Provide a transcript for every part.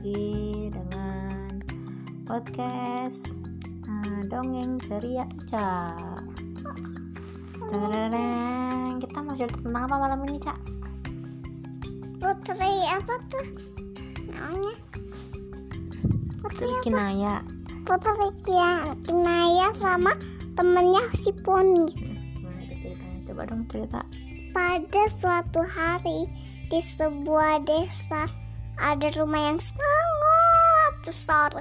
lagi dengan podcast uh, dongeng ceria Cak. Kita mau cerita tentang apa malam ini Cak? Putri apa tuh namanya? Putri Kinaya. Putri Kia Kinaya sama temennya si Poni. Gimana ceritanya? Coba dong cerita. Pada suatu hari di sebuah desa ada rumah yang sangat besar.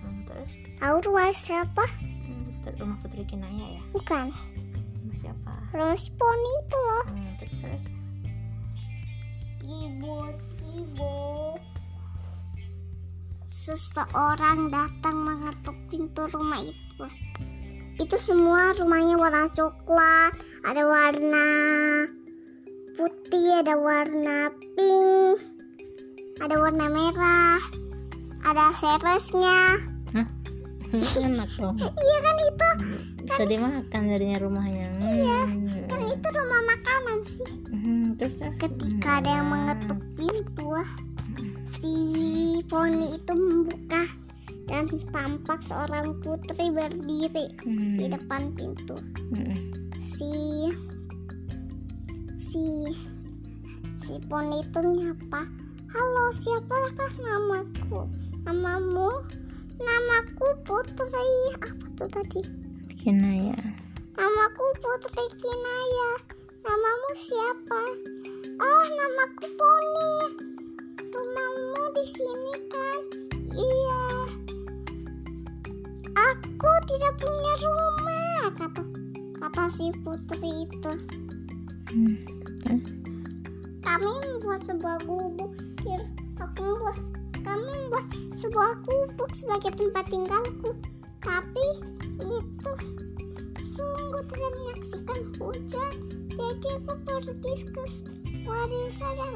Hmm, terus Tahu rumah siapa? hmm, rumah Putri Kinaya ya? Bukan. Rumah siapa? Rumah si Poni itu loh. Hmm, terus terus. Tiba-tiba seseorang datang mengetuk pintu rumah itu. Itu semua rumahnya warna coklat, ada warna putih, ada warna pink, ada warna merah, ada seresnya. Hah? enak dong. Iya kan itu, Bisa dimakan jadinya rumahnya. Hmm. kan itu rumah makanan sih. Hmm, terus terus. Ketika ada yang mengetuk pintu, si poni itu membuka dan tampak seorang putri berdiri Hmm. di depan pintu. Hmm. Si si si poni itu nyapa, "Halo, siapakah namaku? Namamu?" Namaku Putri. Apa tuh tadi? Kinaya. Namaku Putri Kinaya. Namamu siapa? Oh, namaku Poni. Rumahmu di sini kan? Iya. Aku tidak punya rumah, kata kata si Putri itu. Hmm. Kami membuat sebuah gubuk. Kir, aku membuat kami membuat sebuah gubuk sebagai tempat tinggalku. Tapi itu sungguh tidak menyaksikan hujan. Jadi aku pergi ke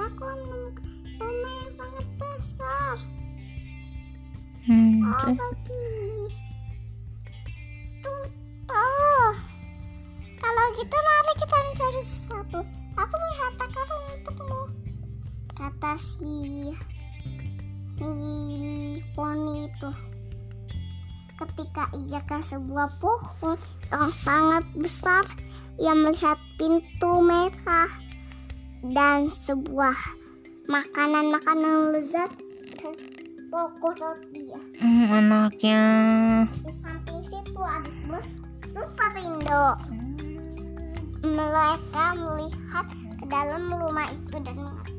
aku menemukan rumah yang sangat besar. Hmm, Oh, tuh. Kalau gitu mari kita mencari sesuatu. Aku melihat karun untukmu. Kata si si poni itu. Ketika ia ke sebuah pohon yang sangat besar, ia melihat pintu merah dan sebuah makanan-makanan lezat dan toko roti ya. Hmm, anaknya. Di samping situ ada sebuah Superindo. Mereka melihat ke dalam rumah itu dan mengetuk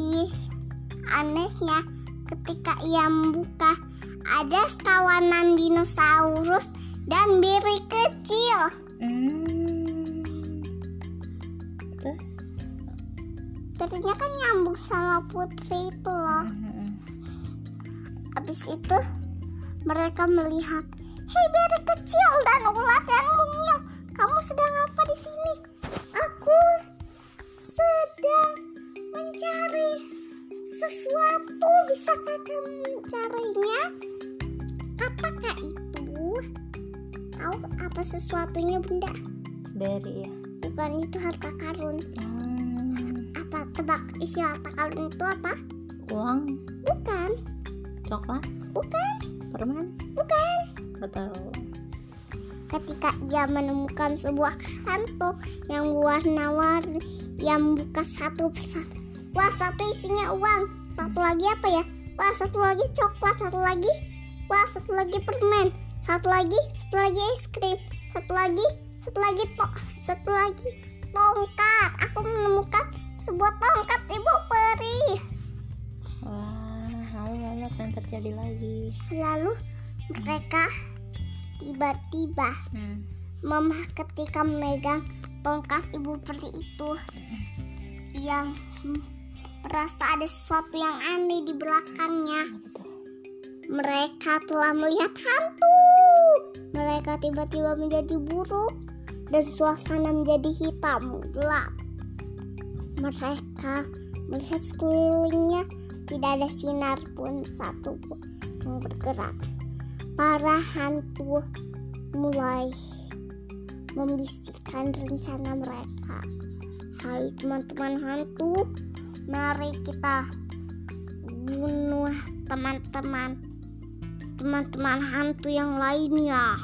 Tapi anehnya ketika ia membuka ada sekawanan dinosaurus dan biri kecil. Hmm. Terus? Birinya kan nyambung sama putri itu loh. Hmm. Habis itu mereka melihat, "Hei beri kecil dan ulat yang mungil, kamu sedang apa di sini?" "Aku sesuatu. Bisakah kamu mencarinya?" "Apakah itu?" "Tahu apa sesuatunya, Bunda?" Berry ya. "Bukan itu harta karun." Hmm. "Apa tebak isi harta karun itu apa?" Uang, "Bukan, coklat, bukan, permen, bukan." Gak tahu. ketika ia menemukan sebuah kantong yang warna-warni yang membuka satu persatu wah satu isinya uang satu lagi apa ya wah satu lagi coklat satu lagi wah satu lagi permen satu lagi satu lagi es krim satu lagi satu lagi to satu lagi tongkat aku menemukan sebuah tongkat ibu peri Wah, lalu lalu apa yang terjadi lagi? lalu mereka tiba-tiba Hmm. Mama ketika memegang tongkat ibu peri itu yang merasa ada sesuatu yang aneh di belakangnya. Mereka telah melihat hantu. Mereka tiba-tiba menjadi buruk dan suasana menjadi hitam gelap. Mereka melihat sekelilingnya tidak ada sinar pun satu pun yang bergerak. Para hantu mulai membisikkan rencana mereka. Hai teman-teman hantu, mari kita bunuh teman-teman. Teman-teman hantu yang lainnya.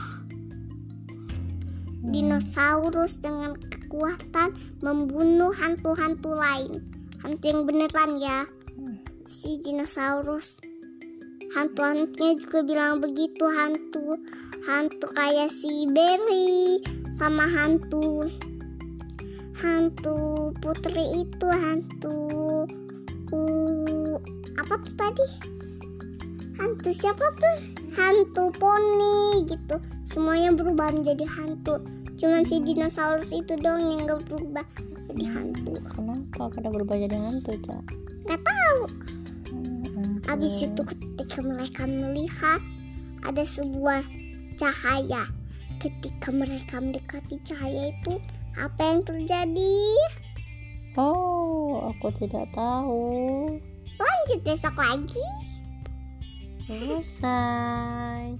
Dinosaurus dengan kekuatan membunuh hantu-hantu lain. Hantu yang beneran ya. Si dinosaurus. Hantu-hantunya juga bilang begitu hantu. Hantu kayak si Berry sama hantu. Hantu putri itu hantu uh, apa tuh tadi hantu siapa tuh hantu poni gitu semuanya berubah menjadi hantu cuman si dinosaurus itu dong yang gak berubah jadi hantu Kenapa pada berubah jadi hantu, Cak? nggak tahu Hmm, Habis oke. itu ketika mereka melihat ada sebuah cahaya. Ketika mereka mendekati cahaya itu, apa yang terjadi? Oh, aku tidak tahu. Lanjut besok lagi. Selesai.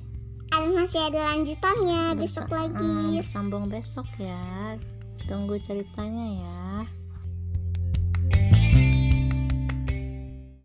Ada masih ada lanjutannya besok Besok- lagi. hmm, bersambung besok ya. Tunggu ceritanya ya.